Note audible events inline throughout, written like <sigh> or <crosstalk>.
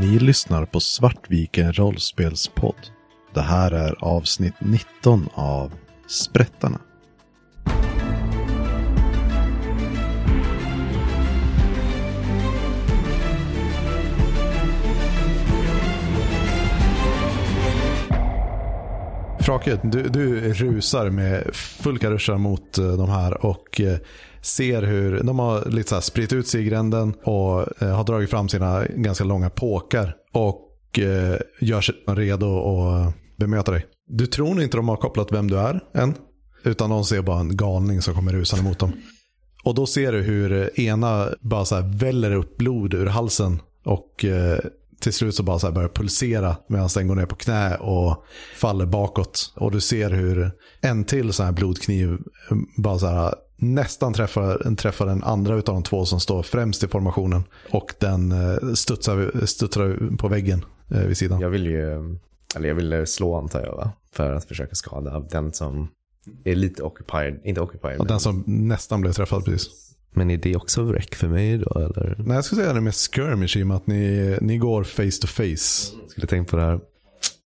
Ni lyssnar på Svartviken rollspelspodd. Det här är avsnitt 19 av Sprättarna. Frake, du, du rusar med full karuscha mot eh, de här och eh, ser hur de har lite så här spritt ut sig i gränden och eh, har dragit fram sina ganska långa påkar och gör sig redo att bemöta dig. Du tror nog inte de har kopplat vem du är än, utan de ser bara en galning som kommer rusande mot dem. Och då ser du hur ena bara så här väller upp blod ur halsen och till slut så bara så här börjar pulsera medan den går ner på knä och faller bakåt. Och du ser hur en till sån här blodkniv eh, bara så här nästan träffar, träffar den andra av de två som står främst i formationen. Och den eh, studsar, studsar på väggen eh, vid sidan. Jag vill ju, eller jag vill slå antar jag va? För att försöka skada den som är lite occupied, inte occupied. Och den som nästan blev träffad precis. Men är det också wreck för mig då eller? Nej jag skulle säga det med skirmish i och med att ni, ni går face to face. Skulle tänkt på det här.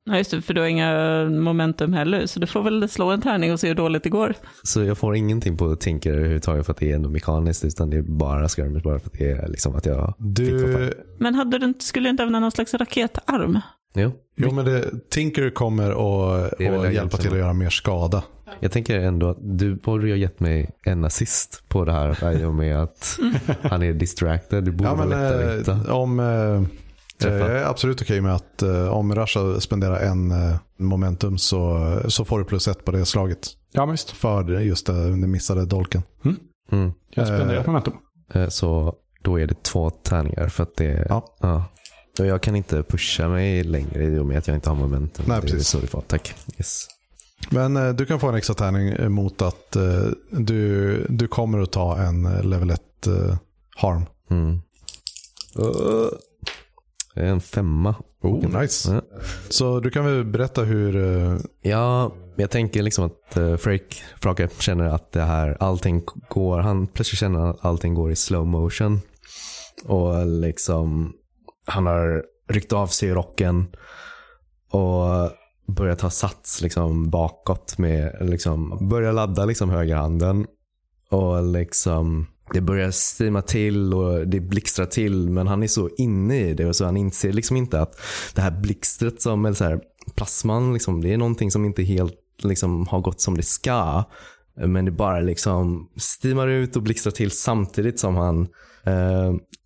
Ja, just det, för du har inga momentum heller, så du får väl slå en tärning och se hur dåligt det går. Så jag får ingenting på Tinker överhuvudtaget för att det är ändå mekaniskt, utan det är bara skirmish, bara för att det är liksom att jag Du, Men hade du inte, skulle du inte använda någon slags raketarm? Jo. jo men det, Tinker kommer och, och hjälpa till att göra mer skada. Jag tänker ändå att du borde ju ha gett mig en assist på det här i och med att <laughs> han är distracted. Det borde Ja, vara men, lättare att eh, hitta. om, Träffa. jag är absolut okej med att eh, om Rasha spenderar en eh, momentum så, så får du plus ett på det slaget. Ja, visst. För just det, den missade dolken. Mm. Jag spenderar ett momentum. Så då är det två tärningar för att det Ja. ja. Och jag kan inte pusha mig längre i och med att jag inte har momentum. Nej, det är precis. så det får. Tack. Yes. Men eh, du kan få en extra tärning mot att eh, du, du kommer att ta en eh, level 1 eh, harm. Mm. Uh, det är en femma. Oh, nice. Ja. Så du kan väl berätta hur... Ja, jag tänker liksom att uh, Frake, Frake känner att det här, allting går, han plötsligt känner att allting går i slow motion. Och liksom, han har ryckt av sig rocken och börjar ta sats liksom bakåt med, liksom, börjar ladda liksom högerhanden. Och liksom, det börjar stima till och det blixtrar till men han är så inne i det och så han inser liksom inte att det här blixtret som, eller så här, plasman, liksom, det är någonting som inte helt liksom, har gått som det ska. Men det bara liksom stimar ut och blixtrar till samtidigt som han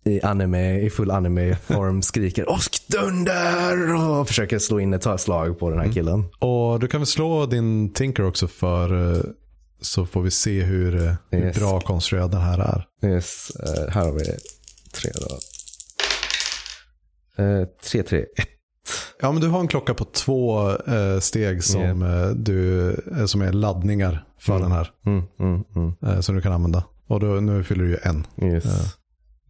i anime, i full anime-form <laughs> skriker åskdunder och försöker slå in ett slag på den här killen. Och du kan väl slå din Tinker också för eh, så får vi se hur, eh, hur Yes. bra konstruerad den här är. Yes, eh, här har vi tre då. Eh, tre, tre, ett. Ja, men du har en klocka på två eh, steg som, eh, du, eh, som är laddningar för Mm. den här. Mm, mm, mm. Eh, som du kan använda. Och då, nu fyller du ju en. Yes.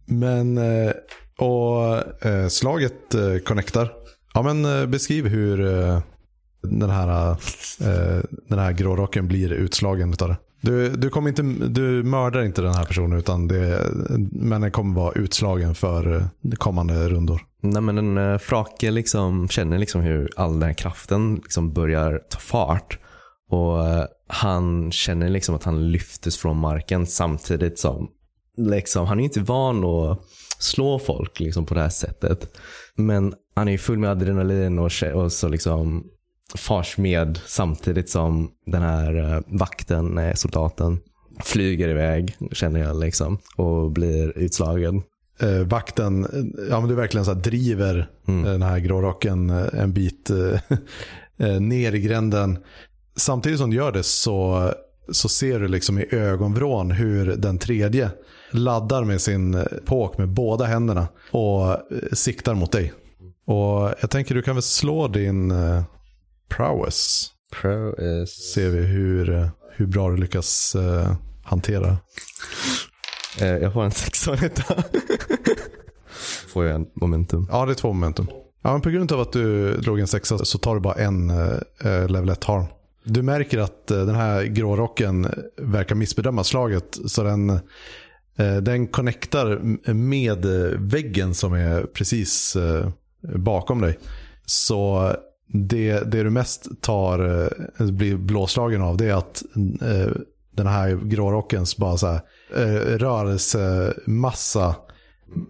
Men, eh, och eh, slaget eh, connectar. Ja, men beskriv hur den här, den här grårocken blir utslagen utav det. Du, du, kommer inte, du mördar inte den här personen utan det, men den kommer vara utslagen för kommande rundor. Nej men en Frake liksom känner liksom hur all den här kraften liksom börjar ta fart. Och han känner liksom att han lyftes från marken samtidigt som liksom, han är inte van att slå folk liksom på det här sättet. Men han är full med adrenalin och, och så liksom fars med samtidigt som den här eh, vakten, eh, soldaten, flyger iväg känner jag liksom och blir utslagen. eh, vakten, ja men du verkligen så driver Mm. eh, den här grårocken en bit <laughs> ner i gränden. Samtidigt som du gör det så, så ser du liksom i ögonvrån hur den tredje laddar med sin eh, påk med båda händerna och eh, siktar mot dig. Och jag tänker du kan väl slå din eh, prowess. Pro is... Ser vi hur, hur bra du lyckas hantera. Jag får en sexa <laughs> får jag en momentum. Ja, det är två momentum. Ja, men på grund av att du drog en sexa så tar du bara en eh, level 1 harm. Du märker att eh, den här grårocken verkar missbedöma slaget. Så den, Eh, den connectar med eh, väggen som är precis eh, bakom dig. Så det, det du mest tar, blir blåslagen av det är att den här grårockens bara så här, rörelsemassa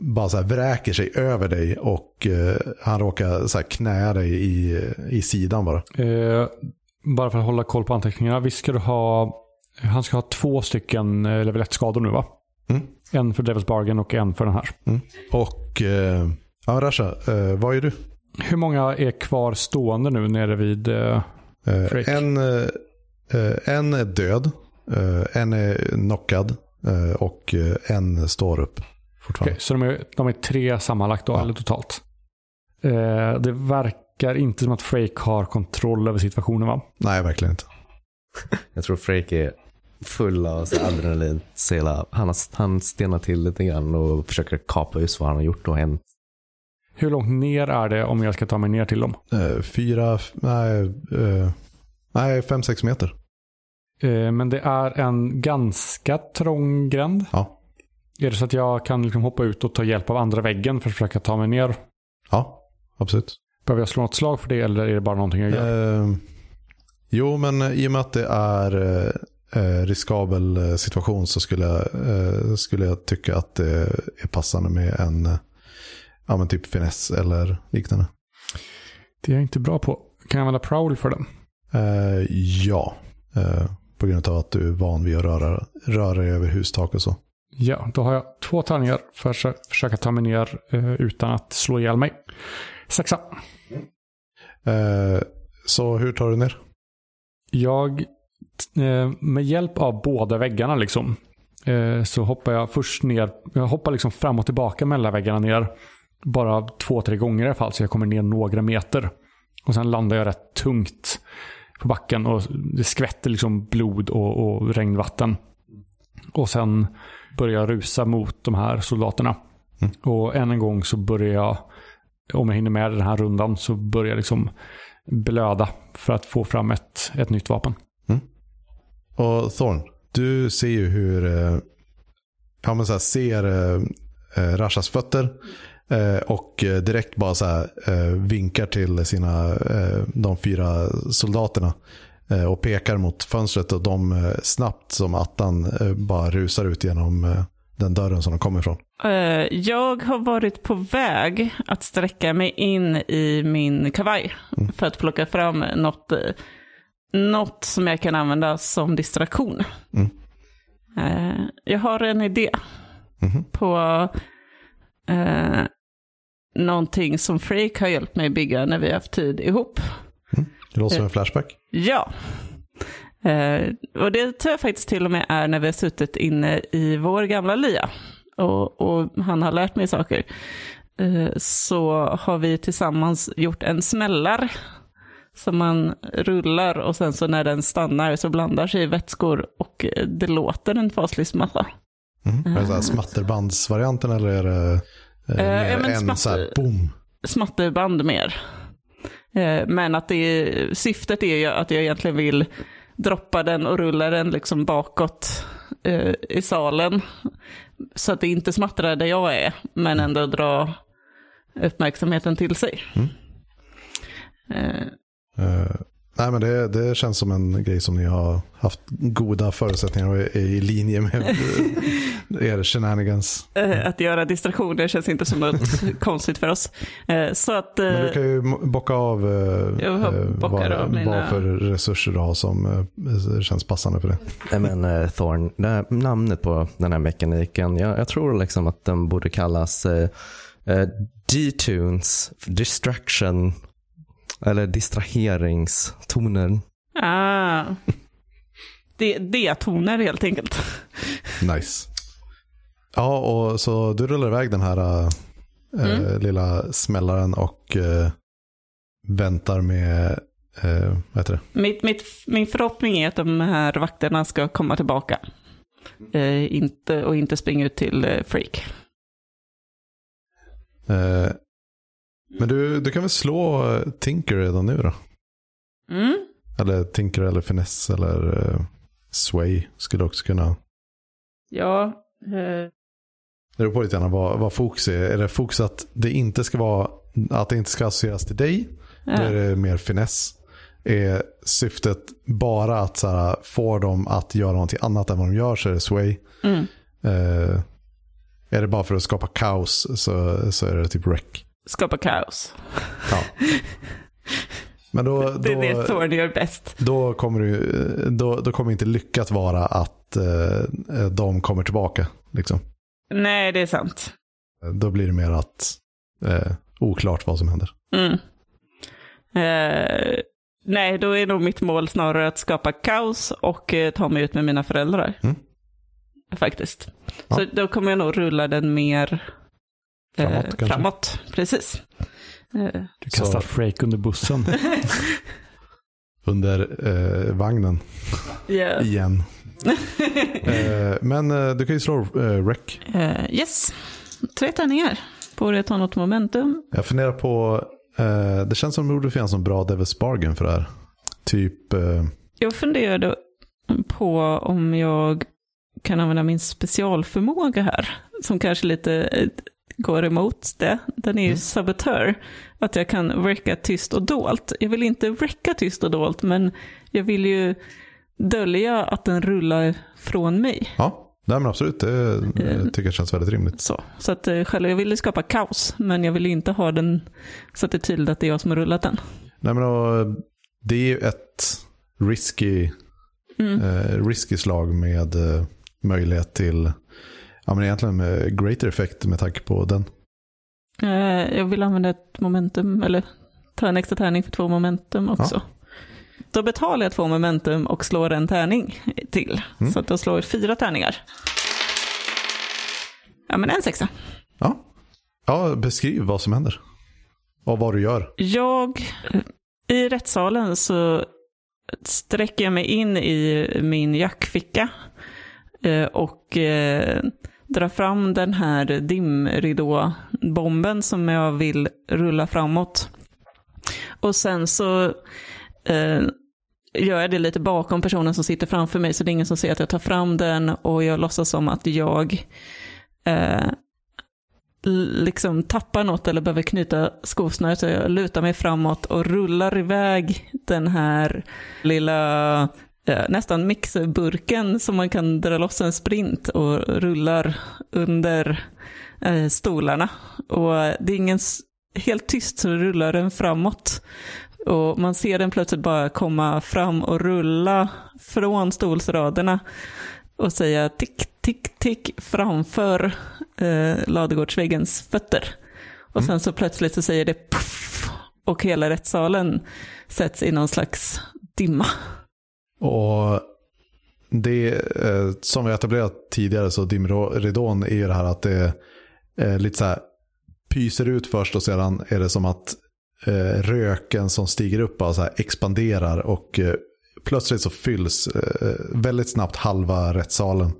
bara så här vräker sig över dig och han råkar så här knäa dig i, i sidan bara. Eh, bara för att hålla koll på anteckningarna. Visst ska du ha... Han ska ha två stycken level 1-skador nu va? Mm. En för Devil's Bargain och en för den här. Mm. Och eh, ja, Rasha, eh, vad är du? Hur många är kvar stående nu nere vid... Eh, Eh, en, eh, eh, en är död, eh, en är knockad eh, och en står upp fortfarande. okej, så de är, de är tre sammanlagt då, Ja. eller totalt. Eh, det verkar inte som att Frake har kontroll över situationen va? Nej, verkligen inte. <laughs> Jag tror Frake är full av adrenalin. Så hela, han, har, han stenar till lite grann och försöker kapa just vad han har gjort och hänt. Hur långt ner är det om jag ska ta mig ner till dem? Eh, fyra, nej, eh, nej, fem, sex meter. Eh, men det är en ganska trång gränd. Ja, Är det så att jag kan liksom hoppa ut och ta hjälp av andra väggen för att försöka ta mig ner? ja absolut. Behöver jag slå något slag för det eller är det bara någonting jag gör? Eh, jo, men i och med att det är eh, riskabel eh, situation så skulle jag, eh, skulle jag tycka att det är passande med en eh, ja, men typ finess eller liknande. Det är jag inte bra på. Kan jag använda prowl för den? Eh, ja, eh, på grund av att du är van vid att röra, röra dig över hustak och så. Ja, då har jag två tärningar för att försö- försöka ta mig ner utan att slå ihjäl mig. Sexa. Så hur tar du ner? Jag, med hjälp av båda väggarna liksom, eh, så hoppar jag först ner. Jag hoppar liksom fram och tillbaka mellan väggarna ner. Bara två, tre gånger i alla fall, så jag kommer ner några meter. Och sen landar jag rätt tungt på backen och det skvätter liksom blod och, och regnvatten. Och sen börjar jag rusa mot de här soldaterna. Mm. Och än en gång så börjar jag, om jag hinner med den här rundan, så börjar jag liksom blöda för att få fram ett, ett nytt vapen. Och Thorn, du ser ju hur, eh, ja men så här, ser eh, eh, Rashas fötter eh, och direkt bara så här, vinkar till sina, de fyra soldaterna och pekar mot fönstret och de snabbt som attan bara rusar ut genom den dörren som de kommer ifrån. Jag har varit på väg att sträcka mig in i min kavaj för att plocka fram något, något som jag kan använda som distraktion. Mm. Eh, Jag har en idé Mhm. på eh, någonting som Freak har hjälpt mig bygga när vi har haft tid ihop. Det låter som en flashback. Ja. Eh, och det tror jag faktiskt till och med är när vi har suttit inne i vår gamla lya. Och, och han har lärt mig saker. Eh, så har vi tillsammans gjort en smällare. Som man rullar och sen så när den stannar så blandar sig vätskor och eh, det låter en faslig massa. Mm. Är det så här smatterbandsvarianten eller är det eh, Eh, en smatter- så här boom? smatterband mer. Eh, Men att det är, syftet är ju att jag egentligen vill droppa den och rulla den liksom bakåt eh, i salen. Så att det inte smattrar där jag är, men ändå dra uppmärksamheten till sig. Mm. Eh, nej men det, det känns som en grej som ni har haft goda förutsättningar och är i linje med eh, er shenanigans. eh, Att göra distraktioner känns inte som något <laughs> konstigt för oss. Så att... Men du kan ju bocka av vad, av mina- vad för resurser du har som känns passande för det. Nej, Men Thorn, det namnet på den här mekaniken, jag, jag tror liksom att den borde kallas detunes, distraction, eller distraheringstoner. Ah. Det, det är toner helt enkelt. Nice. Ja, och så du rullar iväg den här eh, Mm. lilla smällaren och eh, väntar med, eh, vad heter det? Mitt, mitt, min förhoppning är att de här vakterna ska komma tillbaka. Eh, inte, och inte springa ut till eh, Freak. Men du, du kan väl slå eh, Tinker redan nu då? Mm. Eller Tinker eller Finesse eller eh, Sway skulle också kunna. Ja. Eh, Det beror på lite grann vad, vad fokus är. Är det fokus att det inte ska vara att det inte ska associeras till dig. Ja. Då är det mer finess. Är syftet bara att så här, få dem att göra någonting annat än vad de gör så är det sway. Mm. Eh, är det bara för att skapa kaos så, så är det typ wreck. Skapa kaos. Ja. Men då, <laughs> Det är det Thorn gör bäst. då, kommer du, då, då kommer inte lyckat vara att eh, de kommer tillbaka. Liksom. Nej, det är sant. Då blir det mer att eh, oklart vad som händer. Mm. Eh, nej, då är nog mitt mål snarare att skapa kaos och eh, ta mig ut med mina föräldrar. Mm. Faktiskt. Ja. Så då kommer jag nog rulla den mer eh, Framåt, kanske? framåt. Precis. Eh, Du kastar Så- Frake under bussen. <laughs> Under eh, vagnen yeah. igen. <laughs> eh, men eh, du kan ju slå eh, rec. Eh, yes, tre tärningar. Borde jag ta något momentum? Jag funderar på, eh, det känns som det borde finnas en bra Devil's Bargain för det här. Typ, eh, Jag funderade på om jag kan använda min specialförmåga här. Som kanske lite eh, går emot det. Den är ju sabotör. Att jag kan wrecka tyst och dolt. Jag vill inte wrecka tyst och dolt, men jag vill ju dölja att den rullar från mig. ja, nej, men absolut, det eh, Mm. tycker jag känns väldigt rimligt. Så, så att eh, själva, jag ville skapa kaos, men jag vill ju inte ha den så att det är tydligt att det är jag som har rullat den. Nej, men då, det är ju ett risky, Mm. eh, risky slag med eh, möjlighet till, ja men egentligen med greater effect med tanke på den. Eh, jag vill använda ett momentum, eller ta en extra tärning för två momentum också. Då betalar jag två momentum och slår en tärning till. Mm. Så att jag slår fyra tärningar. Ja, men en sexa. Ja. ja, beskriv vad som händer. Och vad du gör. Jag, i rättssalen så sträcker jag mig in i min jackficka eh, och dra fram den här dimridåbomben som jag vill rulla framåt. Och sen så eh, gör jag det lite bakom personen som sitter framför mig så det är ingen som ser att jag tar fram den och jag låtsas som att jag eh, liksom tappar något eller behöver knyta skosnöret så jag lutar mig framåt och rullar iväg den här lilla eh, nästan mixerburken som man kan dra loss en sprint och rullar under eh, stolarna. Och det är ingen helt tyst så rullar den framåt. Och man ser den plötsligt bara komma fram och rulla från stolsraderna och säga tick, tick, tick framför eh, ladugårdsväggens fötter. Och sen så plötsligt så säger det puff och hela rättssalen sätts i någon slags dimma. Och det eh, som vi etablerat tidigare så dimridån är ju det här att det eh, lite så här pyser ut först och sedan är det som att eh, röken som stiger upp bara så här expanderar och eh, plötsligt så fylls eh, väldigt snabbt halva rättssalen.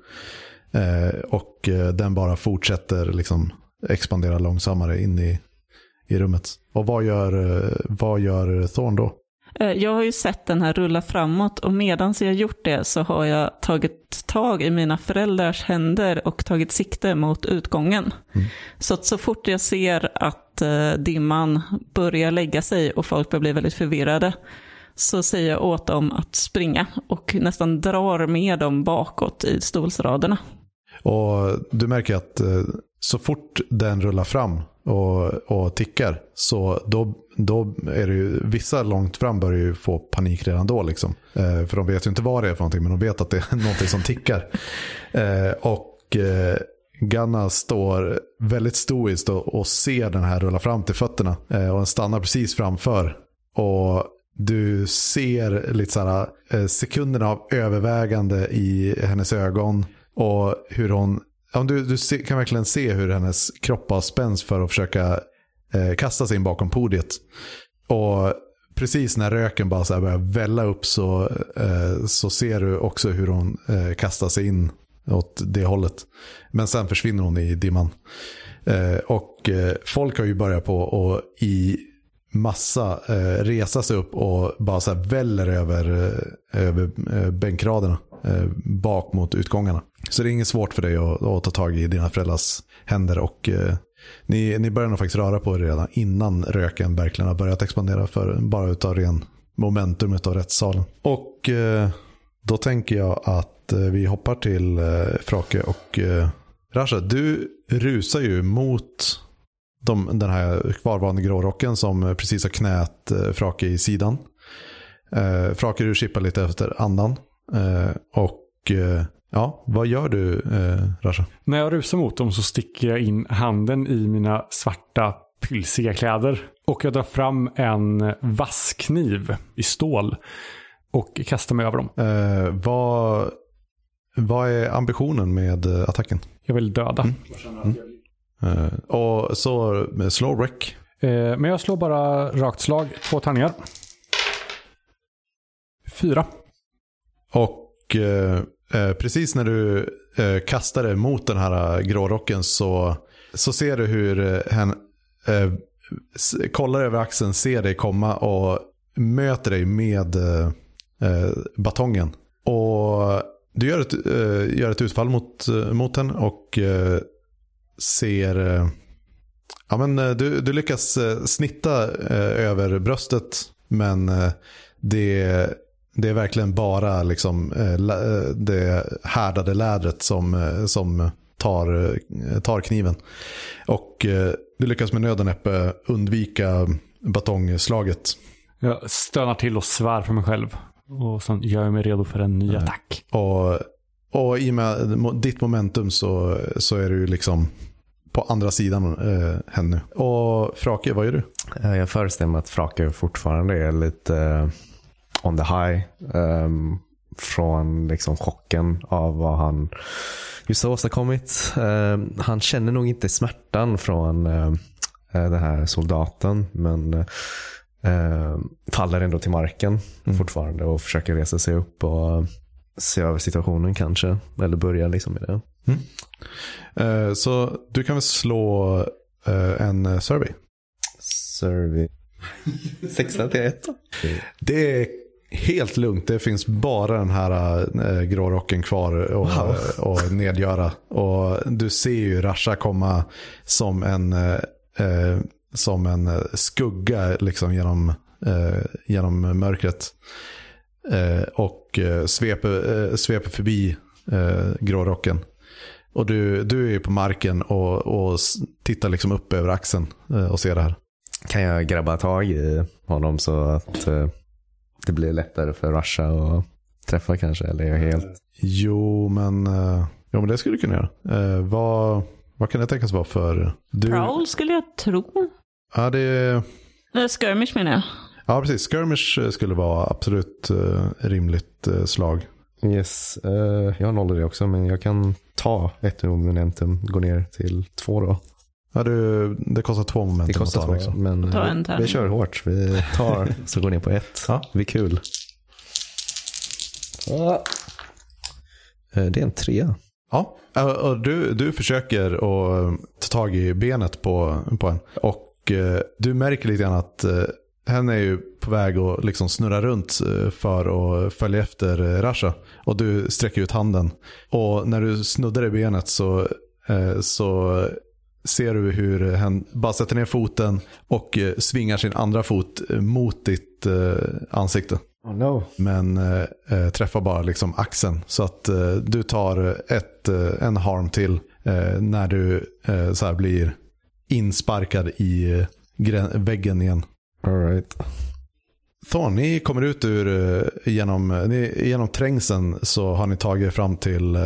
Eh, och eh, den bara fortsätter liksom expandera långsammare in i, i rummet. Och vad gör, eh, vad gör Thorn då? Eh, Jag har ju sett den här rulla framåt och medan jag gjort det så har jag tagit tag i mina föräldrars händer och tagit sikte mot utgången. Så att så fort jag ser att eh, dimman börjar lägga sig och folk börjar bli väldigt förvirrade så säger jag åt dem att springa och nästan drar med dem bakåt i stolsraderna. Och du märker att eh, så fort den rullar fram och, och tickar så då, då är det ju, vissa långt fram börjar ju få panik redan då. Liksom. Eh, för de vet ju inte vad det är för någonting men de vet att det är <laughs> någonting som tickar. Eh, och eh, Ganna står väldigt stoiskt och, och ser den här rulla fram till fötterna. Eh, och den stannar precis framför. Och du ser lite så här, eh, sekunderna av övervägande i hennes ögon. Och hur hon, ja, du, du se, kan verkligen se hur hennes kropp har spänns för att försöka eh, kasta sig in bakom podiet. Och precis när röken bara så här börjar välla upp så, eh, så ser du också hur hon eh, kastar sig in åt det hållet. Men sen försvinner hon i dimman. Eh, och eh, folk har ju börjat på och i massa eh, resa sig upp och bara så här väller över, eh, över eh, bänkraderna Eh, bak mot utgångarna. Så det är inget svårt för dig att, att ta tag i dina föräldrars händer och eh, Ni, ni börjar nog faktiskt röra på er redan innan röken verkligen har börjat expandera för bara utav ren momentum utav rättssalen. Och eh, då tänker jag att eh, vi hoppar till eh, Frake och eh, Rasha. Du rusar ju mot de, den här kvarvarande grårocken som precis har knät eh, Frake i sidan. Eh, Frake du chippar lite efter andan. Eh, och eh, ja, vad gör du eh, Rasha? När jag rusar mot dem så sticker jag in handen i mina svarta pylsiga kläder. Och jag drar fram en vasskniv i stål. Och kastar mig över dem. Eh, vad, vad är ambitionen med eh, attacken? Jag vill döda. Eh, och så slå wreck. Eh, men jag slår bara rakt slag. Två tärningar. Fyra. Och eh, eh, precis när du eh, kastar dig mot den här eh, grå grårocken så, så ser du hur eh, hen eh, kollar över axeln, ser dig komma och möter dig med eh, batongen. Och du gör ett, eh, gör ett utfall mot, mot den och eh, ser... Eh, ja, men, du, du lyckas eh, snitta eh, över bröstet men eh, det, det är verkligen bara liksom, eh, eh, det härdade lädret som, eh, som tar, tar kniven. Och du lyckas med nöd och näppe undvika batongslaget. Jag stönar till och svär för mig själv. Och sen gör jag mig redo för en ny attack. Och, och i och med ditt momentum så, så är du liksom på andra sidan eh, henne. Och Frake, vad gör du? Jag föreställer mig att Frake fortfarande är lite eh, on the high. ehm, från liksom chocken av vad han just har åstadkommit. Ehm, han känner nog inte smärtan från eh, den här soldaten. Men eh, faller ändå till marken fortfarande och försöker resa sig upp och se över situationen kanske. Eller börja liksom med det. Eh, så du kan väl slå eh, en survey. Survey. 6 till 1. Det är helt lugnt. Det finns bara den här äh, grårocken kvar och, och nedgöra. Och du ser ju Rasha komma som en, eh, eh, som en eh, skugga liksom genom, eh, genom mörkret. Eh, och eh, sveper, eh, sveper förbi eh, grårocken. Och du, du är ju på marken och, och tittar liksom upp över axeln eh, och ser det här. Kan jag grabba tag i honom så att eh, det blir lättare för Russia att träffa kanske? Eller är helt... Jo, men, eh, jo, men det skulle du kunna göra. Eh, vad, vad kan det tänkas vara för... Du, Prowl skulle jag tro. ja, det, är- Eller skirmish menar jag. ja, precis. Skirmish eh, skulle vara absolut eh, rimligt eh, slag. Yes, eh, jag har noll i det också men jag kan ta ett momentum, gå ner till två då. Ja, du, det kostar två moment. Det kostar två liksom. men Ta eh, en vi, vi kör hårt. Vi tar <laughs> så går ner på ett. Ja. Det blir kul. Ja. Eh, Det är en trea. Ja, eh, och du, du försöker att ta tag i benet på, på en. Och eh, du märker lite grann att eh, hen är ju på väg att liksom snurra runt eh, för att följa efter eh, Rasha. Och du sträcker ut handen. Och när du snuddar i benet så, eh, så ser du hur hen bara sätter ner foten och eh, svingar sin andra fot eh, mot ditt eh, ansikte. Oh no. Men eh, träffar bara liksom axeln. Så att eh, du tar ett, eh, en harm till när du så här blir insparkad i väggen igen. All right. Thorn, ni kommer ut ur, genom, ni, genom trängseln så har ni tagit er fram till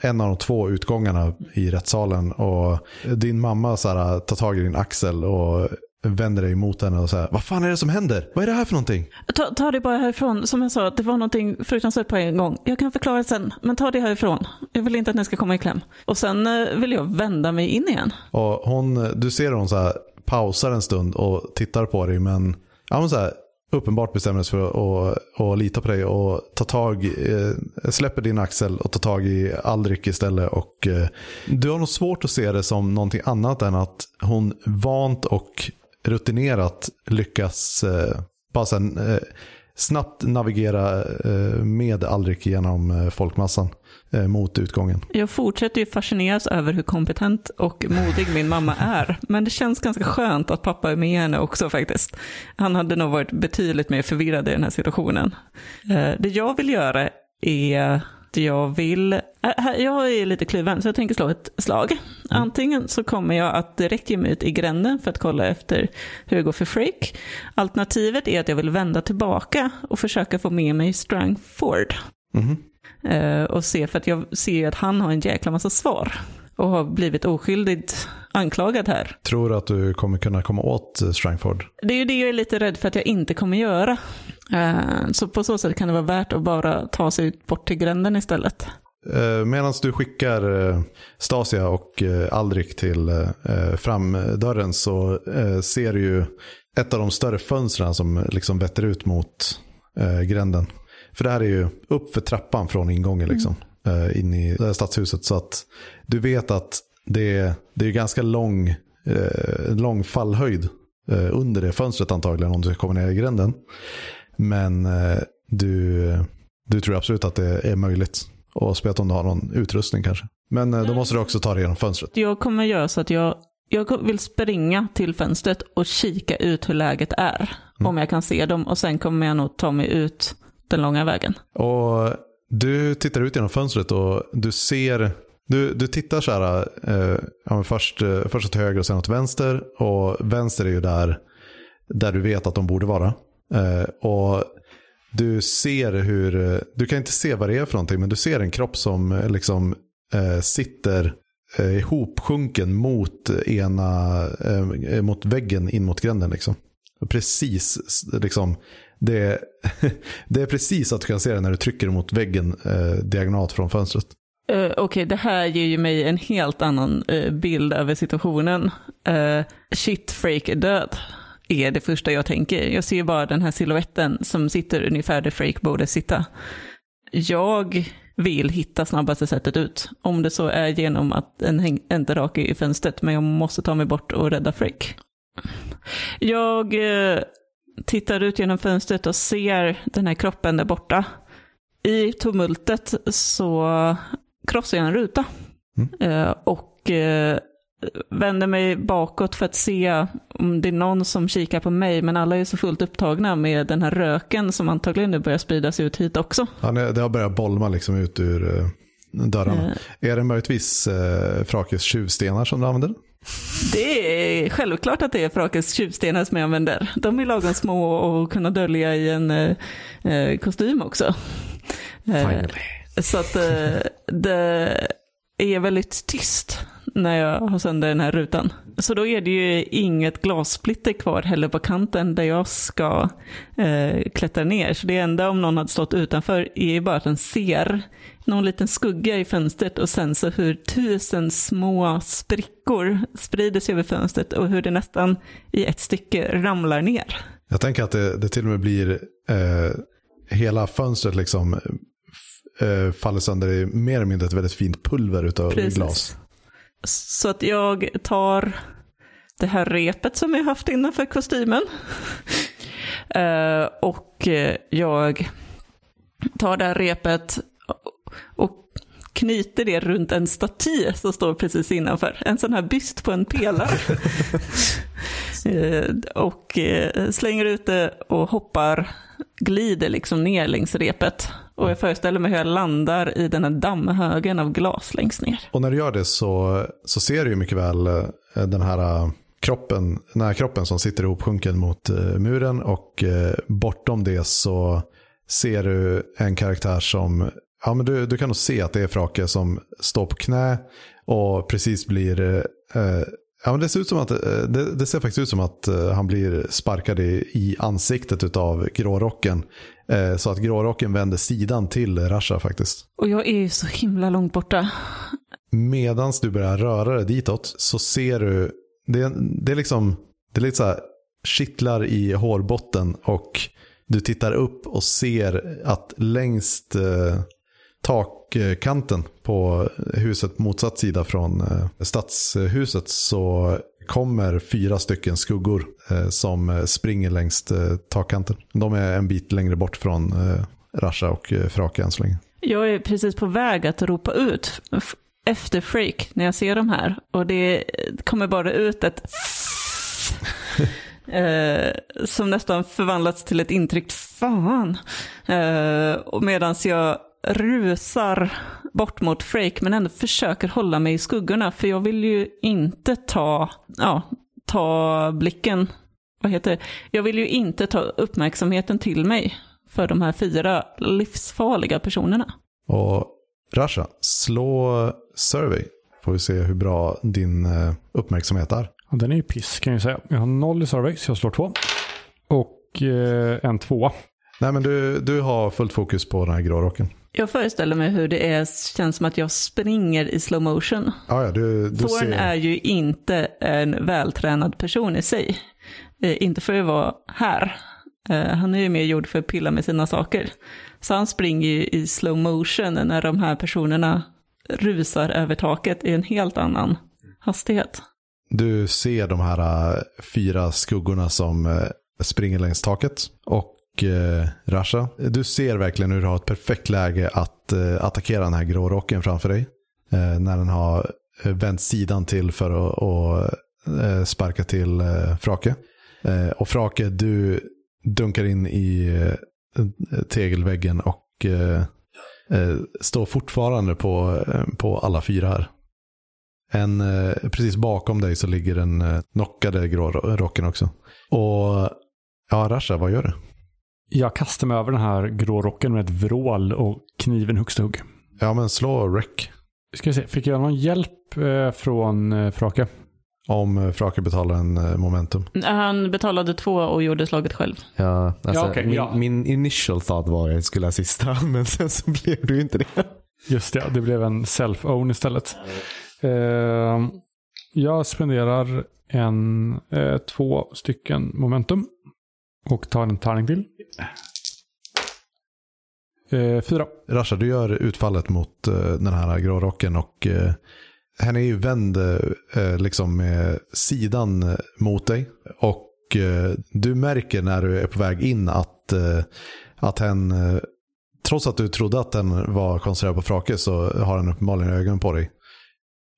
en av de två utgångarna i rättssalen. Och din mamma så här, tar tag i din axel och vänder dig mot henne och säger Vad fan är det som händer? Vad är det här för någonting? Ta, ta det bara härifrån. Som jag sa, det var någonting fruktansvärt på en gång. Jag kan förklara sen, men ta det härifrån. Jag vill inte att ni ska komma i kläm. Och sen eh, vill jag vända mig in igen. Och hon, du ser hon så här, pausar en stund och tittar på dig men ja, men så här, uppenbart bestämmer sig för att, att lita på dig och ta tag, eh, släpper din axel och tar tag i Aldrich istället. Och, eh, du har nog svårt att se det som någonting annat än att hon vant och rutinerat lyckas eh, bara sen, eh, snabbt navigera eh, med Alrik genom eh, folkmassan mot utgången. Jag fortsätter ju fascineras över hur kompetent och modig min mamma är. Men det känns ganska skönt att pappa är med henne också faktiskt. Han hade nog varit betydligt mer förvirrad i den här situationen. Eh, Det jag vill göra är det jag vill... Jag är lite kluven, så jag tänker slå ett slag. Antingen så kommer jag att direkt ge mig ut i gränden för att kolla efter hur det går för Freak. Alternativet är att jag vill vända tillbaka och försöka få med mig Strangford. Mhm. Eh, och se, för att jag ser ju att han har en jäkla massa svar. Och har blivit oskyldigt anklagad här. Tror du att du kommer kunna komma åt Strangford? Det är ju det jag är lite rädd för att jag inte kommer göra. Eh, så på så sätt kan det vara värt att bara ta sig bort till gränden istället. Eh, Medan du skickar Stasia och Aldrik till framdörren så ser du ju ett av de större fönstren som liksom vetter ut mot gränden. För det här är ju upp för trappan från ingången liksom, eh, in i stadshuset. Så att du vet att det är, det är ganska lång, eh, lång fallhöjd eh, under det fönstret antagligen om du komma ner i gränden. Men eh, du, du tror absolut att det är möjligt. Och spelat om du har någon utrustning kanske. Men eh, då måste du också ta dig genom fönstret. Jag kommer göra så att jag, jag vill springa till fönstret och kika ut hur läget är. Om jag kan se dem och sen kommer jag nog ta mig ut den långa vägen. Och du tittar ut genom fönstret och du ser, du, du tittar så här, eh, ja, men först, eh, först åt höger och sen åt vänster. Och vänster är ju där, där du vet att de borde vara. Eh, och du ser hur, du kan inte se vad det är för någonting, men du ser en kropp som eh, liksom eh, sitter eh, ihopsjunken mot ena, eh, mot väggen in mot gränden liksom. Precis, liksom, det, <laughs> det är precis att du kan se det när du trycker mot väggen eh, diagonalt från fönstret. Uh, Okej, det här ger ju mig en helt annan uh, bild över situationen. Uh, shit, Frake är död. Är det första jag tänker. Jag ser ju bara den här siluetten som sitter ungefär där Frake borde sitta. Jag vill hitta snabbaste sättet ut. Om det så är genom att en häng, en i fönstret, men jag måste ta mig bort och rädda Frake. Jag tittar ut genom fönstret och ser den här kroppen där borta. I tumultet så krossar jag en ruta. Eh, och eh, vänder mig bakåt för att se om det är någon som kikar på mig. Men alla är så fullt upptagna med den här röken som antagligen nu börjar spridas ut hit också. Ja, det har börjat bolma liksom ut ur eh, dörrarna. Är det möjligtvis eh, Frakes tjuvstenar som du använder? Det är självklart att det är Frakes tjuvstenar som jag använder. De är lagom små och kunna dölja i en eh, eh, kostym också. Eh, Finally. Så att eh, det är väldigt tyst när jag har sönder den här rutan. Så då är det ju inget glassplitter kvar heller på kanten där jag ska eh, klättra ner. Så det enda om någon hade stått utanför är ju bara att den ser någon liten skugga i fönstret och sen så hur tusen små sprickor sprider sig över fönstret och hur det nästan i ett stycke ramlar ner. Jag tänker att det, det till och med blir eh, hela fönstret liksom eh, faller sönder i mer eller mindre ett väldigt fint pulver utav Precis. glas. Så att jag tar det här repet som jag haft innanför kostymen. <laughs> Eh, och eh, jag tar det här repet och knyter det runt en staty som står precis innanför. En sån här byst på en pelare. <laughs> Eh, och slänger ut det och hoppar, glider liksom ner längs repet. Och jag föreställer mig hur jag landar i den här dammhögen av glas längst ner. Och när du gör det så, så ser du ju mycket väl eh, den här eh, kroppen, den kroppen som sitter ihopsjunken mot eh, muren och bortom det så ser du en karaktär som, ja men du, du kan nog se att det är Frake som står på knä och precis blir, eh, ja men det ser ut som att, eh, det, det ser faktiskt ut som att eh, han blir sparkad i, i ansiktet av grårocken. Eh, så att grårocken vänder sidan till Rasha faktiskt. Och jag är ju så himla långt borta. Medan du börjar röra dig ditåt så ser du, det, det är liksom, det är lite så här kittlar i hårbotten och du tittar upp och ser att längst eh, takkanten på huset motsatt sida från eh, stadshuset så kommer fyra stycken skuggor eh, som springer längs eh, takkanten. De är en bit längre bort från Rasha och Frake än så länge. Jag är precis på väg att ropa ut efter Freak när jag ser de här. Och det kommer bara ut ett <laughs> eh, som nästan förvandlats till ett intryckt fan. Eh, och medan jag rusar bort mot Freak men ändå försöker hålla mig i skuggorna. För jag vill ju inte ta, ja, ta blicken, vad heter det? Jag vill ju inte ta uppmärksamheten till mig för de här fyra livsfarliga personerna. Och Rasha, slå survey. Får vi se hur bra din eh, uppmärksamhet är. Och den är ju piss kan jag säga. Jag har noll i survey så jag slår två. Och eh, en tvåa. Nej men du, du har fullt fokus på den här grå rocken. Jag föreställer mig hur det är, känns som att jag springer i slow motion. Ja, ja, du, du Thorn ser... är ju inte en vältränad person i sig. Eh, inte för att vara här. Eh, han är ju mer gjord för att pilla med sina saker. Så han springer ju i slow motion när de här personerna rusar över taket i en helt annan hastighet. Du ser de här äh, fyra skuggorna som äh, springer längs taket. Och eh, Rasha, du ser verkligen hur du har ett perfekt läge att eh, attackera den här grå rocken framför dig. Eh, när den har eh, vänt sidan till för att och, eh, sparka till eh, Frake. Och Frake, du dunkar in i tegelväggen och står fortfarande på, på alla fyra här. En, eh, precis bakom dig så ligger den eh, knockade grå rocken också. Och ja, Rasha, vad gör du? Jag kastar mig över den här grå rocken med ett vrål och kniven högsta hugg. Ja, men slå rec. Ska vi se, fick jag någon hjälp eh, från eh, Frake? Om eh, Frake betalar en eh, momentum. Han betalade två och gjorde slaget själv. Ja, alltså, Ja, okej, min, ja. min initial thought var att jag skulle assista, <laughs> men sen så blev det ju inte det. Just det, det blev en self-own istället. Eh, jag spenderar en, eh, två stycken momentum. Och tar en tärning till. Eh, fyra. Rasha, du gör utfallet mot eh, den här grå rocken och eh, henne är ju vänd eh, liksom med sidan eh, mot dig. Och eh, du märker när du är på väg in att, eh, att hen, eh, trots att du trodde att den var konstruerad på Frake så har den uppenbarligen ögonen på dig.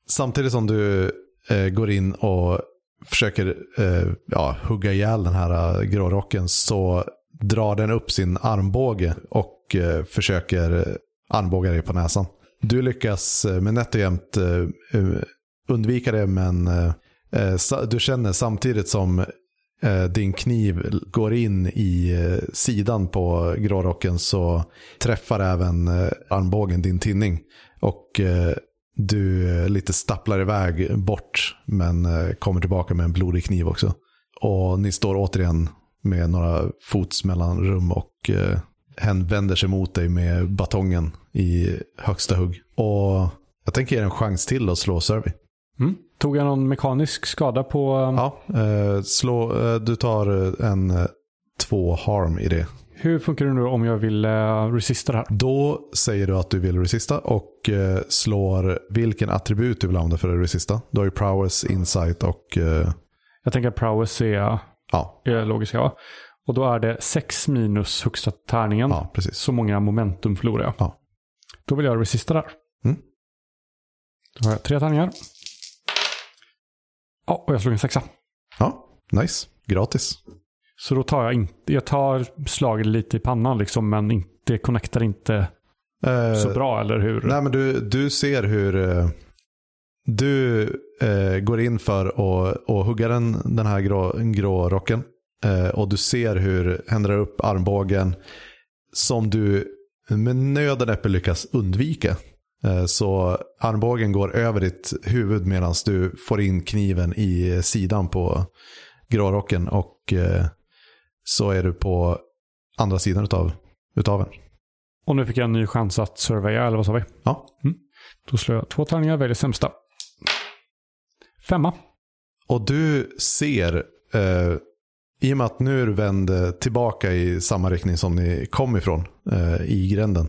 Samtidigt som du eh, går in och försöker eh, ja, hugga ihjäl den här eh, grårocken grå rocken så drar den upp sin armbåge och eh, försöker eh, armbåga dig på näsan. Du lyckas eh, med nätt och jämnt eh, eh undvika det men eh, du känner samtidigt som eh, din kniv går in i eh, sidan på grårocken så träffar även eh, armbågen din tinning. Och eh, du eh, lite stapplar iväg bort men eh, kommer tillbaka med en blodig kniv också. Och ni står återigen med några fots mellanrum och eh, hen vänder sig mot dig med batongen i högsta hugg. Och jag tänker ge en chans till att slå survey. Mm. Tog jag någon mekanisk skada på... eh, Ja, eh, slå, eh, du tar eh, en eh, två harm i det. Hur funkar det nu om jag vill uh, resista det här? Då säger du att du vill resista och eh, slår vilken attribut du vill använda för att resista. Du har ju prowess, insight och eh, Jag tänker att prowess är, ja, är logiska va? Och då är det 6 minus högsta tärningen. ja, precis. Så många momentum förlorar jag. Ja. Då vill jag resista där. Mm. Då har jag tre tärningar. Ja, och jag slog en sexa. Ja, nice. Gratis. Så då tar jag inte, jag tar slaget lite i pannan liksom, men inte, connectar inte Eh, så bra, eller hur? Nej, men du, du ser hur eh, du eh, går in för att att hugga den, den här grå, grå rocken. Eh, och du ser hur hen drar upp armbågen som du med nöd och näppe lyckas undvika. Eh, så armbågen går över ditt huvud medan du får in kniven i sidan på grårocken och eh, så är du på andra sidan utav, utav den. Och nu fick jag en ny chans att surveya, eller vad sa vi? Ja. Då slår jag två tärningar, väljer sämsta. Femma. Och du ser, eh, i och med att nu är du vänd eh, tillbaka i samma riktning som ni kom ifrån eh, i gränden,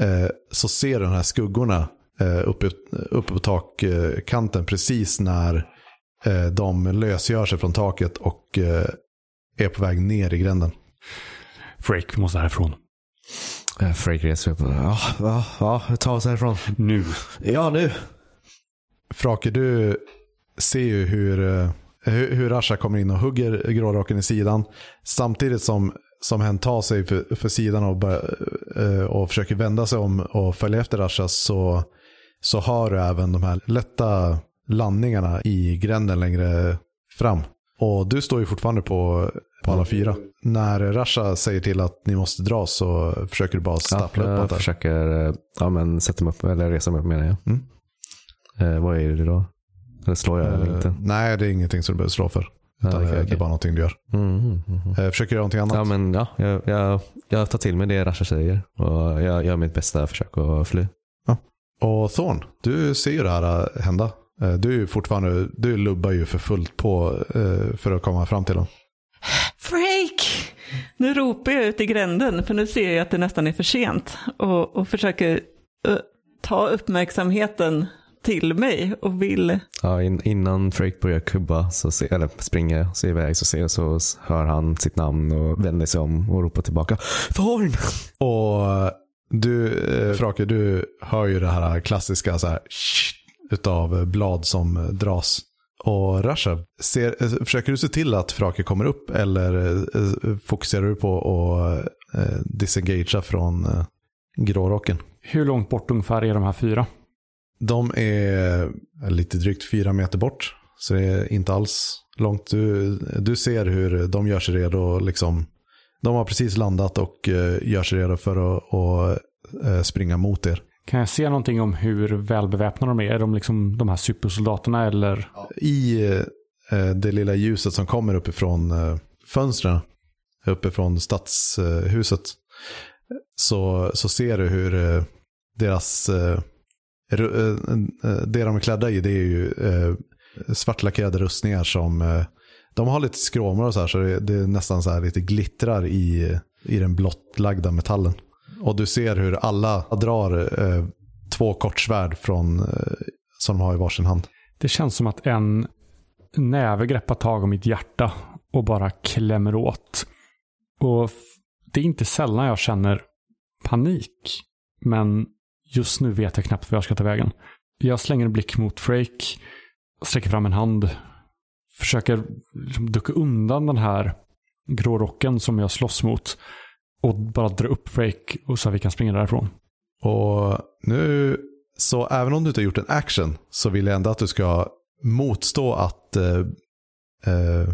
eh, så ser du de här skuggorna eh, uppe, uppe på takkanten precis när eh, de lösgör sig från taket och eh, är på väg ner i gränden. Freak, vi måste härifrån. Freak reser upp. Ja, ja, ja, ta oss härifrån. Nu. Ja, nu. Frake, du ser ju hur, eh, hur, hur Rasha kommer in och hugger grårocken i sidan. Samtidigt som, som hen tar sig för, för sidan och, börjar, eh, och försöker vända sig om och följa efter Rasha så, så hör du även de här lätta landningarna i gränden längre fram. Och du står ju fortfarande på, på alla fyra. När Rasha säger till att ni måste dra så försöker du bara Ja, stappla jag uppåt där. försöker eh, ja, men sätta mig upp, eller resa mig upp menar jag. Mm. Eh, vad är det då? Eller slår jag eller Eh, inte? Nej, det är ingenting som du behöver slå för. Ja, Utan okej, det är okej. bara någonting du gör. Mm, mm, mm. Eh, försöker göra någonting annat. Ja, men ja, jag, jag, jag tar till mig det Rasha säger. Och jag gör mitt bästa försök att fly. Och Thorn, du ser ju det här äh, hända. Eh, Du är ju fortfarande, du lubbar ju för fullt på eh, för att komma fram till dem. Freak! Nu ropar jag ut i gränden, för nu ser jag att det nästan är för sent. Och, och försöker eh, ta uppmärksamheten till mig och vill... Ja, in, innan Freak börjar kubba, så se, eller springa sig iväg, så, ser, så hör han sitt namn och vänder sig om och ropar tillbaka. Thorn! Och eh, du, eh, Frake, du hör ju det här klassiska så här, utav blad som dras. Och Rasha, ser, eh, försöker du se till att Frake kommer upp eller eh, fokuserar du på att eh, disengagea från eh, grårocken? Hur långt bort ungefär är de här fyra? De är lite drygt fyra meter bort. Så det är inte alls långt. Du, du ser hur de gör sig redo. Liksom, de har precis landat och eh, gör sig redo för att och, eh, springa mot er. Kan jag se någonting om hur välbeväpnade de är? Är de liksom de här supersoldaterna eller? I eh, det lilla ljuset som kommer uppifrån fönstren, uppifrån stadshuset, så, så ser du hur deras, Eh, eh, det de är klädda i det är ju eh, svartlackerade rustningar som, eh, de har lite skråmor och så här så det, det är nästan så här lite glittrar i, i den blottlagda metallen. Och du ser hur alla drar eh, två kortsvärd från, eh, som de har i varsin hand. Det känns som att en näve greppar tag om mitt hjärta och bara klämmer åt. Och det är inte sällan jag känner panik. Men just nu vet jag knappt var jag ska ta vägen. Jag slänger en blick mot Frake, sträcker fram en hand, försöker liksom ducka undan den här grårocken som jag slåss mot och bara dra upp Frake och så att vi kan springa därifrån. Och nu, så även om du inte har gjort en action så vill jag ändå att du ska motstå att, eh, eh,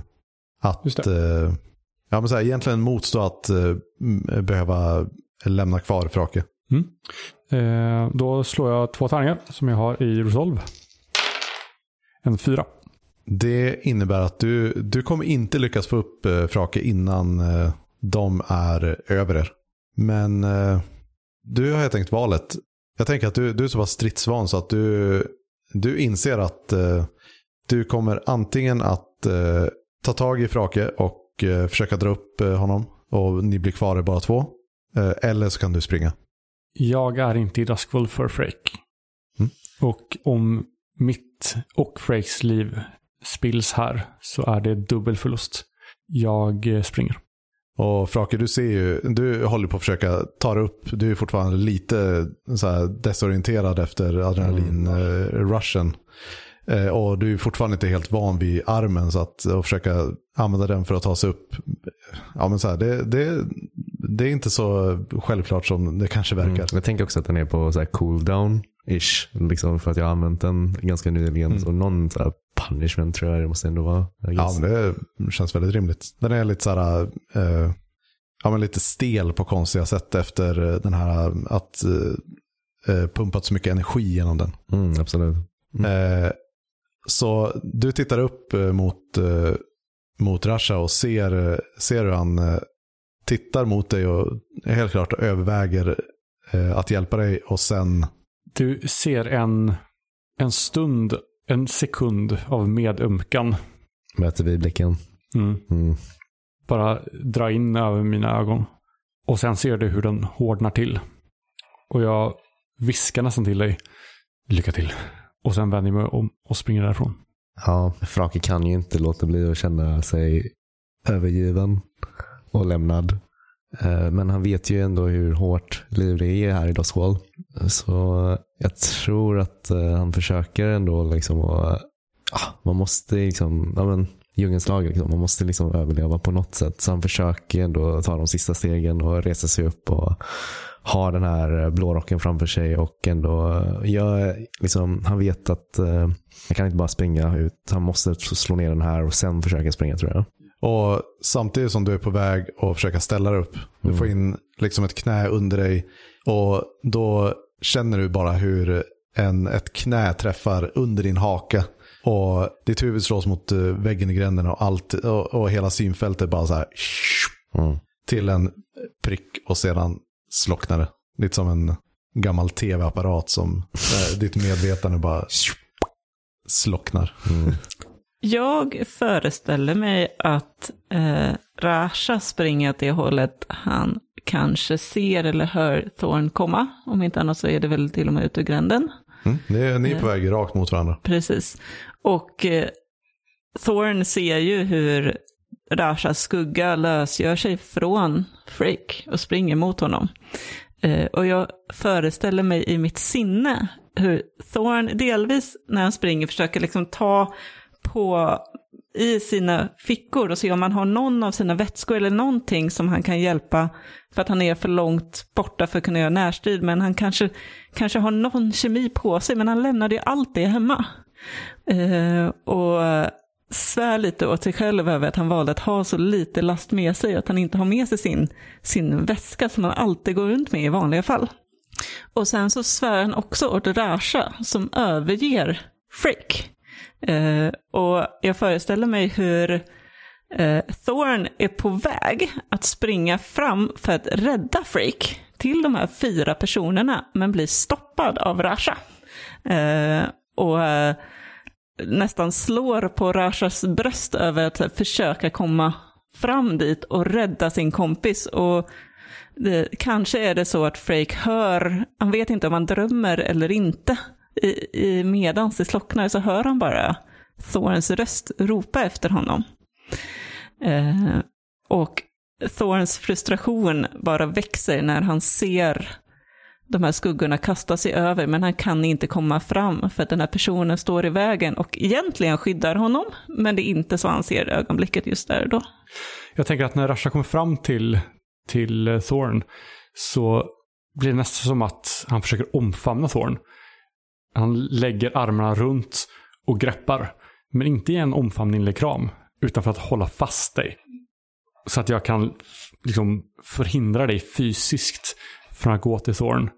Just att eh, ja men så här, egentligen motstå att eh, behöva lämna kvar Frake. Eh, då slår jag två tärningar som jag har i Resolve. En fyra. Det innebär att du, du kommer inte lyckas få upp eh, Frake innan eh, de är över er. Men eh, du har helt enkelt valet. Jag tänker att du, du är så pass stridsvan så att du, du inser att eh, du kommer antingen att eh, ta tag i Frake och eh, försöka dra upp eh, honom och ni blir kvar i bara två. Eh, eller så kan du springa. Jag är inte i Duskville för Frake. Mm. Och om mitt och Frakes liv spills här så är det dubbel förlust. Jag eh, springer. Och Frake, du ser ju, du håller på att försöka ta dig upp. Du är fortfarande lite desorienterad efter adrenalin-rushen. Eh, och du är fortfarande inte helt van vid armen så att och försöka använda den för att ta sig upp. Ja, men så här, det, det, det är inte så självklart som det kanske verkar. Mm. Jag tänker också att den är på så här cooldown ish Liksom för att jag har använt den ganska nyligen. Så någon så punishment tror jag det måste ändå vara. Ja, men det känns väldigt rimligt. Den är lite så här, eh, ja, men lite stel på konstiga sätt efter den här att eh, pumpat så mycket energi genom den. mm, absolut. Eh, så du tittar upp eh, mot, eh, mot Rasha och ser, ser hur han eh, tittar mot dig och helt klart överväger eh, att hjälpa dig och sen Du ser en, en stund, en sekund av medömkan. Möter vi blicken. Mm. Mm. Bara dra in över mina ögon. Och sen ser du hur den hårdnar till. Och jag viskar nästan till dig. Lycka till. Och sen vänder jag mig om och springer därifrån. Ja, Frake kan ju inte låta bli att känna sig övergiven och lämnad. Eh, men han vet ju ändå hur hårt liv det är här i Doswall. Så jag tror att eh, han försöker ändå liksom att, ah, man måste liksom, ja men djungelns lag liksom, man måste liksom överleva på något sätt. Så han försöker ändå ta de sista stegen och resa sig upp och ha den här eh, blårocken framför sig och ändå jag, liksom, han vet att eh, han kan inte bara springa ut, han måste slå ner den här och sen försöka springa tror jag. Och samtidigt som du är på väg att försöka ställa dig upp. Du får in liksom ett knä under dig. Och då känner du bara hur en, ett knä träffar under din haka. Och ditt huvud slås mot eh, väggen i gränden och, allt, och, och hela synfältet bara så här. Mm. Till en prick och sedan slocknar det. Lite som en gammal tv-apparat som eh, ditt medvetande bara slocknar. Mm. Jag föreställer mig att eh, Rasha springer åt det hållet han kanske ser eller hör Thorn komma. Om inte annat så är det väl till och med ut ur gränden. Mm. Ni, är- ni är på väg rakt mot varandra. Precis. Och eh, Thorn ser ju hur Rashas skugga lösgör sig från Freak och springer mot honom. Eh, och jag föreställer mig i mitt sinne hur Thorn delvis när han springer försöker liksom ta på i sina fickor och se om han har någon av sina vätskor eller någonting som han kan hjälpa för att han är för långt borta för att kunna göra närstrid. Men han kanske, kanske har någon kemi på sig, men han lämnade ju allt det hemma. Eh, och svär lite åt sig själv över att han valde att ha så lite last med sig, att han inte har med sig sin, sin väska som han alltid går runt med i vanliga fall. Och sen så svär han också åt Rasha som överger Frick. Eh, och jag föreställer mig hur eh, Thorn är på väg att springa fram för att rädda Freak till de här fyra personerna, men blir stoppad av Rasha. Eh, och eh, nästan slår på Rashas bröst över att här, försöka komma fram dit och rädda sin kompis. Och det, kanske är det så att Freak hör, han vet inte om han drömmer eller inte. I, i medans det slocknar så hör han bara Thorns röst ropa efter honom. Eh, och Thorns frustration bara växer när han ser de här skuggorna kasta sig över, men han kan inte komma fram för att den här personen står i vägen och egentligen skyddar honom, men det är inte så han ser ögonblicket just där och då. Jag tänker att när Rasha kommer fram till, till Thorn så blir det nästan som att han försöker omfamna Thorn. Han lägger armarna runt och greppar. Men inte i en omfamning eller kram, utan för att hålla fast dig. Så att jag kan liksom förhindra dig fysiskt från att gå till Thorn.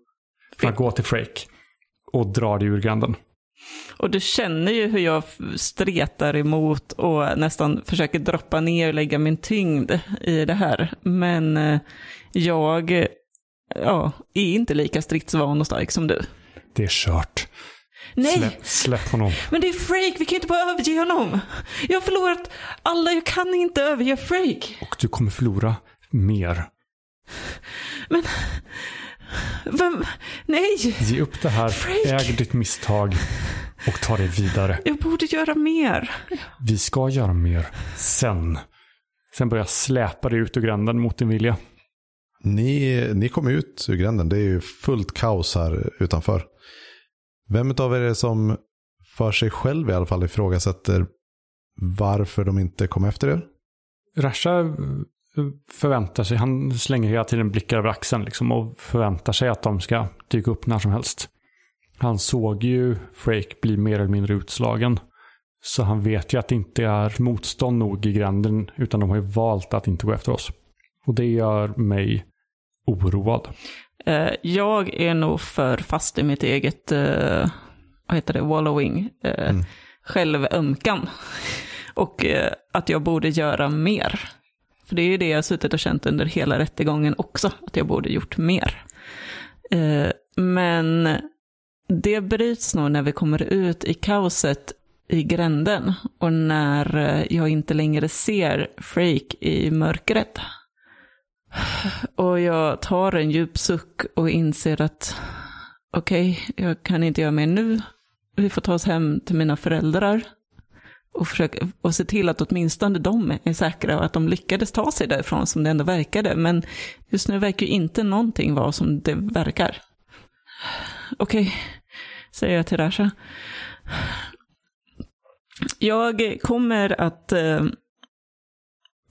Från att gå till Frake. Och dra dig ur gränden. Och du känner ju hur jag stretar emot och nästan försöker droppa ner och lägga min tyngd i det här. Men eh, jag ja, är inte lika stridsvan och stark som du. Det är kört. Nej, Släpp, släpp honom. men det är Frake, vi kan inte bara överge honom. Jag har förlorat alla, jag kan inte överge Frake. Och du kommer förlora mer. Men, vem, nej, Ge upp det här, Freak. äg ditt misstag och ta det vidare. jag borde göra mer. Vi ska göra mer sen. Sen börjar jag släpa dig ut ur gränden mot din vilja. Ni, ni kom ut ur gränden. Det är ju fullt kaos här utanför. Vem av er är det som för sig själv i alla fall ifrågasätter varför de inte kom efter er? Rasha eh, förväntar sig, han slänger hela tiden blickar över axeln liksom och förväntar sig att de ska dyka upp när som helst. Han såg ju Frake bli mer eller mindre utslagen. Så han vet ju att det inte är motstånd nog i gränden utan de har ju valt att inte gå efter oss. Och det gör mig oroad. Eh, jag är nog för fast i mitt eget, eh, vad heter det, wallowing, eh, Mm. självömkan. <laughs> Och att jag borde göra mer. För det är ju det jag har suttit och känt under hela rättegången också, att jag borde gjort mer. Men det bryts nog när vi kommer ut i kaoset i gränden och när jag inte längre ser Freak i mörkret. Och jag tar en djup suck och inser att okej, jag kan inte göra mer nu. Vi får ta oss hem till mina föräldrar. och, försöka, och se till att åtminstone de är säkra och att de lyckades ta sig därifrån som det ändå verkade. Men just nu verkar ju inte någonting vara som det verkar. Okej, okay, säger jag till Rasha. Jag kommer att eh,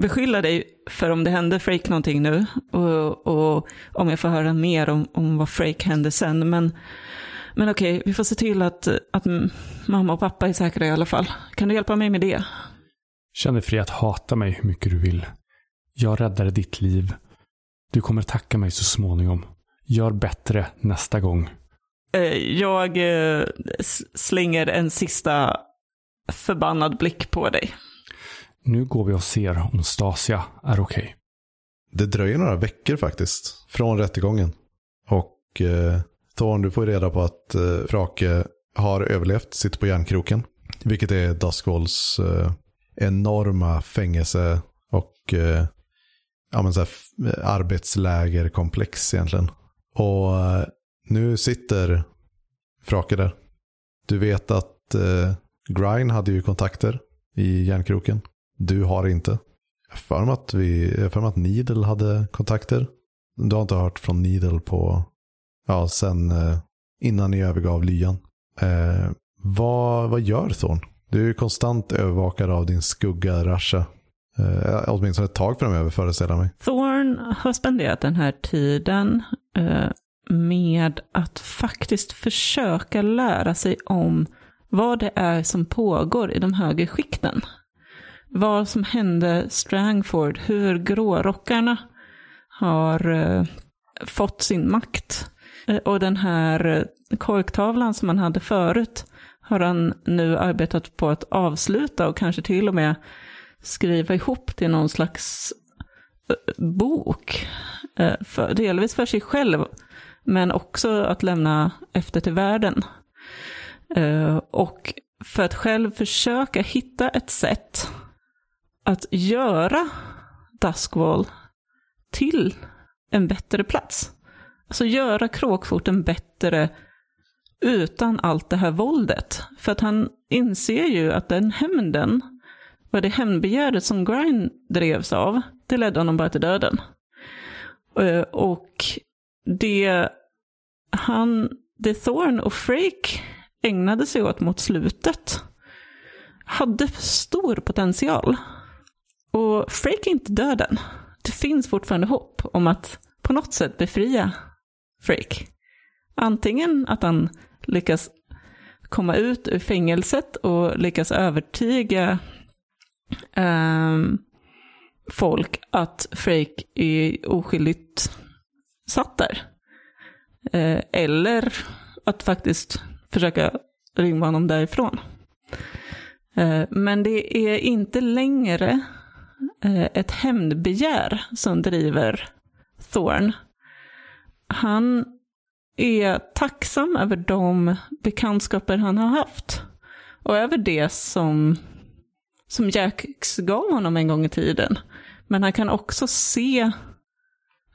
beskylla dig för om det hände Frake någonting nu och, och om jag får höra mer om, om vad Frake hände sen. Men, men okej, vi får se till att, att mamma och pappa är säkra i alla fall. Kan du hjälpa mig med det? Känn dig fri att hata mig hur mycket du vill. Jag räddade ditt liv. Du kommer tacka mig så småningom. Gör bättre nästa gång. Eh, jag eh, slänger en sista förbannad blick på dig. Nu går vi och ser om Stasia är okej. Okay. Det dröjer några veckor faktiskt från rättegången. Och eh, Thorn, du får reda på att eh, Frake har överlevt, sitter på järnkroken. Vilket är Duskwalls eh, enorma fängelse och eh, ja, men så här, eh, arbetslägerkomplex egentligen. Och eh, nu sitter Frake där. Du vet att eh, Grine hade ju kontakter i järnkroken. Du har inte. Jag för mig att, vi, för mig att Needle hade kontakter. Du har inte hört från Needle på, ja, sen eh, innan ni övergav lyan. Eh, vad, vad gör Thorn? Du är konstant övervakad av din skugga Rasha. Eh, åtminstone ett tag framöver föreställer mig. Thorn har spenderat den här tiden eh, med att faktiskt försöka lära sig om vad det är som pågår i de högre skikten. Vad som hände Strangford, hur grårockarna har eh, fått sin makt. Eh, och den här eh, korktavlan som han hade förut har han nu arbetat på att avsluta och kanske till och med skriva ihop till någon slags eh, bok. Eh, för, delvis för sig själv, men också att lämna efter till världen. Eh, och för att själv försöka hitta ett sätt att göra Duskwall till en bättre plats. Alltså göra Kråkfoten bättre utan allt det här våldet. För att han inser ju att den hämnden, vad det hämndbegäret som Grind drevs av, det ledde honom bara till döden. Eh, och det han, det Thorn och Frake ägnade sig åt mot slutet hade stor potential. Och Frake är inte döden. Det finns fortfarande hopp om att på något sätt befria Frake. Antingen att han lyckas komma ut ur fängelset och lyckas övertyga um, folk att Frake är oskyldigt satt där. Uh, eller att faktiskt försöka rymma honom därifrån. Uh, men det är inte längre Eh, ett hämndbegär som driver Thorn. Han är tacksam över de bekantskaper han har haft. Och över det som, som Jacks gav honom en gång i tiden. Men han kan också se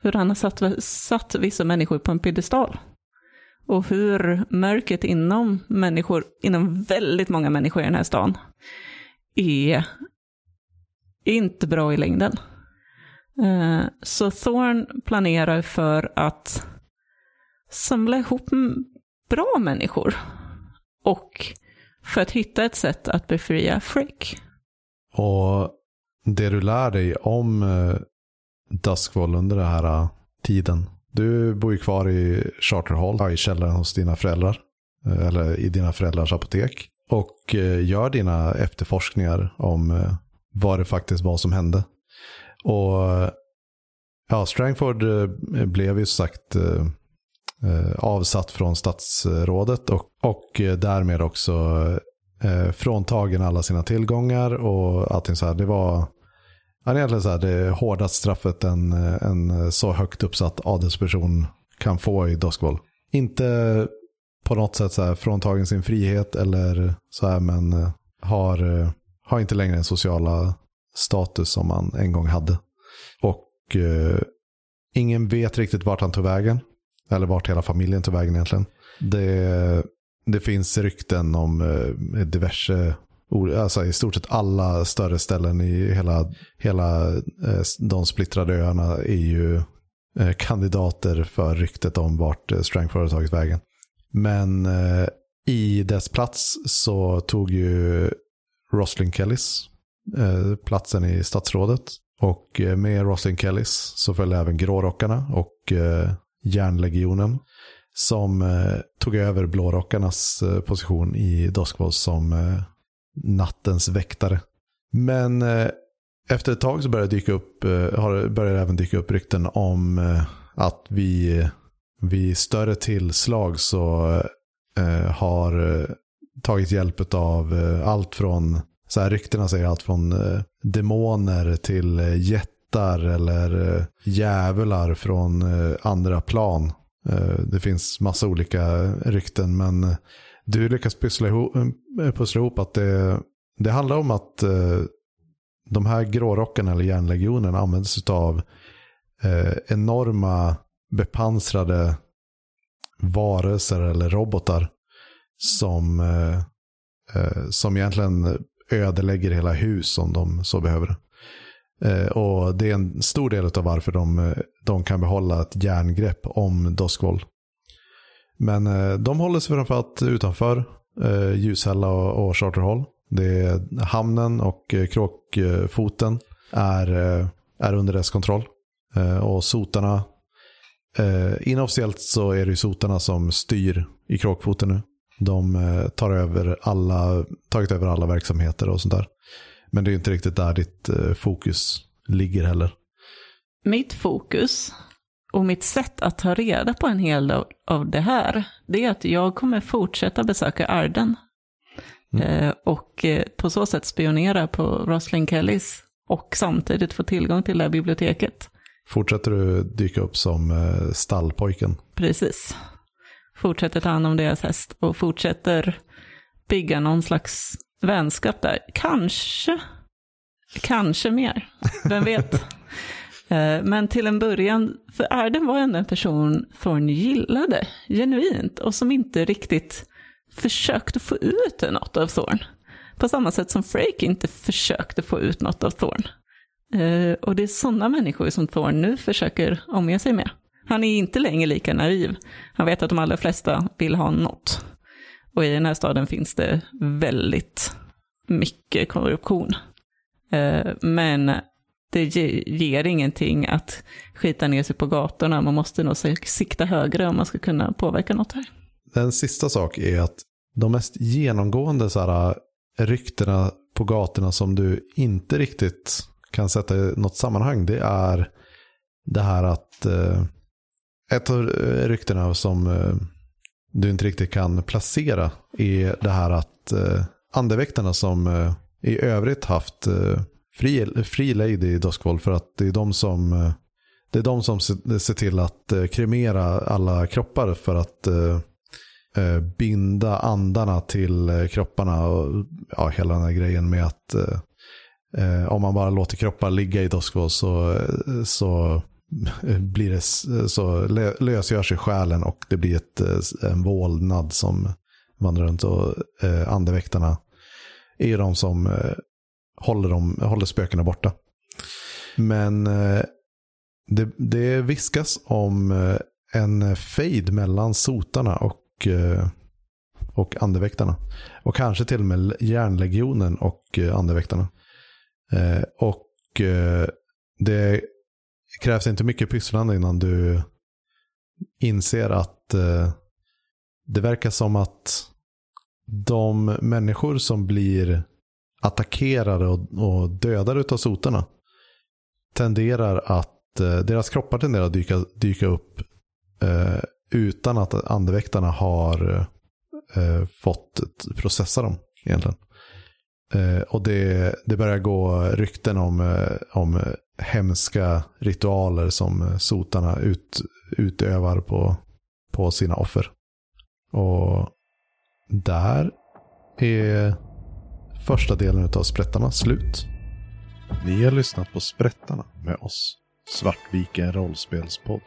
hur han har satt, satt vissa människor på en piedestal. Och hur mörkret inom människor, inom väldigt många människor i den här stan, är inte bra i längden. Eh, så Thorn planerar för att samla ihop bra människor. Och för att hitta ett sätt att befria Frick. Och det du lär dig om eh, Duskwall under den här eh, tiden. Du bor ju kvar i Charter Hall, i källaren hos dina föräldrar. Eller i dina föräldrars apotek. Och gör dina efterforskningar om vad det faktiskt var som hände. Och ja, Strangford eh, blev ju sagt eh, eh, avsatt från statsrådet och, och därmed också fråntagen alla sina tillgångar och allting så här. Det var egentligen så här, det hårdaste straffet en, en så högt uppsatt adelsperson kan få i Doskvoll. Inte på något sätt så här fråntagen sin frihet eller så här, men har, har inte längre den sociala status som man en gång hade. Och eh, ingen vet riktigt vart han tog vägen. Eller vart hela familjen tog vägen egentligen. Det, det finns rykten om eh, diverse alltså i stort sett alla större ställen i hela, hela eh, de splittrade öarna är ju eh, kandidater för ryktet om vart eh, Strangford har tagit vägen. Men eh, i dess plats så tog ju Roslyn Kellys eh, platsen i statsrådet. Och eh, med Roslyn Kellys så följde även Grårockarna och eh, Järnlegionen som tog över Blårockarnas position i Doskvås som nattens väktare. Men eh, efter ett tag så började det dyka upp, eh, började även dyka upp rykten om eh, att vi vid större tillslag så eh, har eh, tagit hjälp av eh, allt från, så här ryktena säger allt från eh, demoner till eh, jättar eller djävular från andra plan. det finns massa olika rykten men du lyckas pussla ihop, pussla ihop att det, det handlar om att de här grårockarna eller järnlegionen används av enorma bepansrade varelser eller robotar som, eh, eh, som egentligen ödelägger hela hus om de så behöver. Eh, och det är en stor del av varför de, eh, de kan behålla ett järngrepp om Doskvol. Men eh, de håller sig framförallt utanför eh, Ljushälla och, och Charterhall. Det är hamnen och eh, Kråkfoten är, eh, är under dess kontroll. Eh, och sotarna, eh, inofficiellt så är det sotarna som styr i Kråkfoten nu. De eh, tar över alla, tagit över alla verksamheter och sånt där. Men det är inte riktigt där ditt eh, fokus ligger heller. Mitt fokus och mitt sätt att ta reda på en hel del av det här, det är att jag kommer fortsätta besöka Arden. Mm. Eh, och på så sätt spionera på Roslyn Kellys och samtidigt få tillgång till det här biblioteket. Fortsätter du dyka upp som stallpojken? Precis. Fortsätter ta hand om deras häst och fortsätter bygga någon slags vänskap där. Kanske, kanske mer. Vem vet? <laughs> Eh, men till en början, för Arden var ändå en person Thorn gillade genuint och som inte riktigt försökte få ut något av Thorn. På samma sätt som Frake inte försökte få ut något av Thorn. Eh, och det är sådana människor som Thorn nu försöker omge sig med. Han är inte längre lika naiv. Han vet att de allra flesta vill ha något. Och i den här staden finns det väldigt mycket korruption. Eh, men det ger ingenting att skita ner sig på gatorna. Man måste nog sikta högre om man ska kunna påverka något här. En sista sak är att de mest genomgående så här, eh, ryktena på gatorna som du inte riktigt kan sätta i något sammanhang, det är det här att eh, ett av eh, ryktena som eh, du inte riktigt kan placera är det här att eh, andeväktarna som i övrigt haft fri, fri lady i Doskvold för att det är de som det är de som ser till att kremera alla kroppar för att binda andarna till kropparna och ja, hela den här grejen med att om man bara låter kroppar ligga i Doskvold så, så <laughs> blir det så lösgör sig själen och det blir ett, eh, en vålnad som vandrar runt och eh, andeväktarna är ju de som eh, håller, dem, håller spökena borta. Men eh, det, det viskas om en fejd mellan sotarna och, och andeväktarna. Och kanske till och med järnlegionen och andeväktarna. Och det krävs inte mycket pysslande innan du inser att eh, det verkar som att de människor som blir attackerade och, och dödade av sotarna tenderar att, eh, deras kroppar tenderar att dyka, dyka upp eh, utan att andeväktarna har eh, fått processa dem egentligen. Eh, och det, det börjar gå rykten om, eh, om hemska ritualer som sotarna ut, utövar på, på sina offer. Och där är första delen av Sprättarna slut. Ni har lyssnat på Sprättarna med oss, Svartviken rollspelspodd.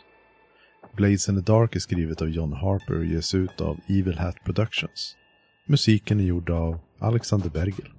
Blades in the Dark är skrivet av John Harper och ges ut av Evil Hat Productions. Musiken är gjord av Alexander Bergel.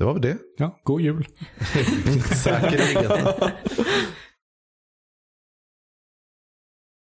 det var väl det. Ja, god jul. <laughs> <laughs> Säkerligen.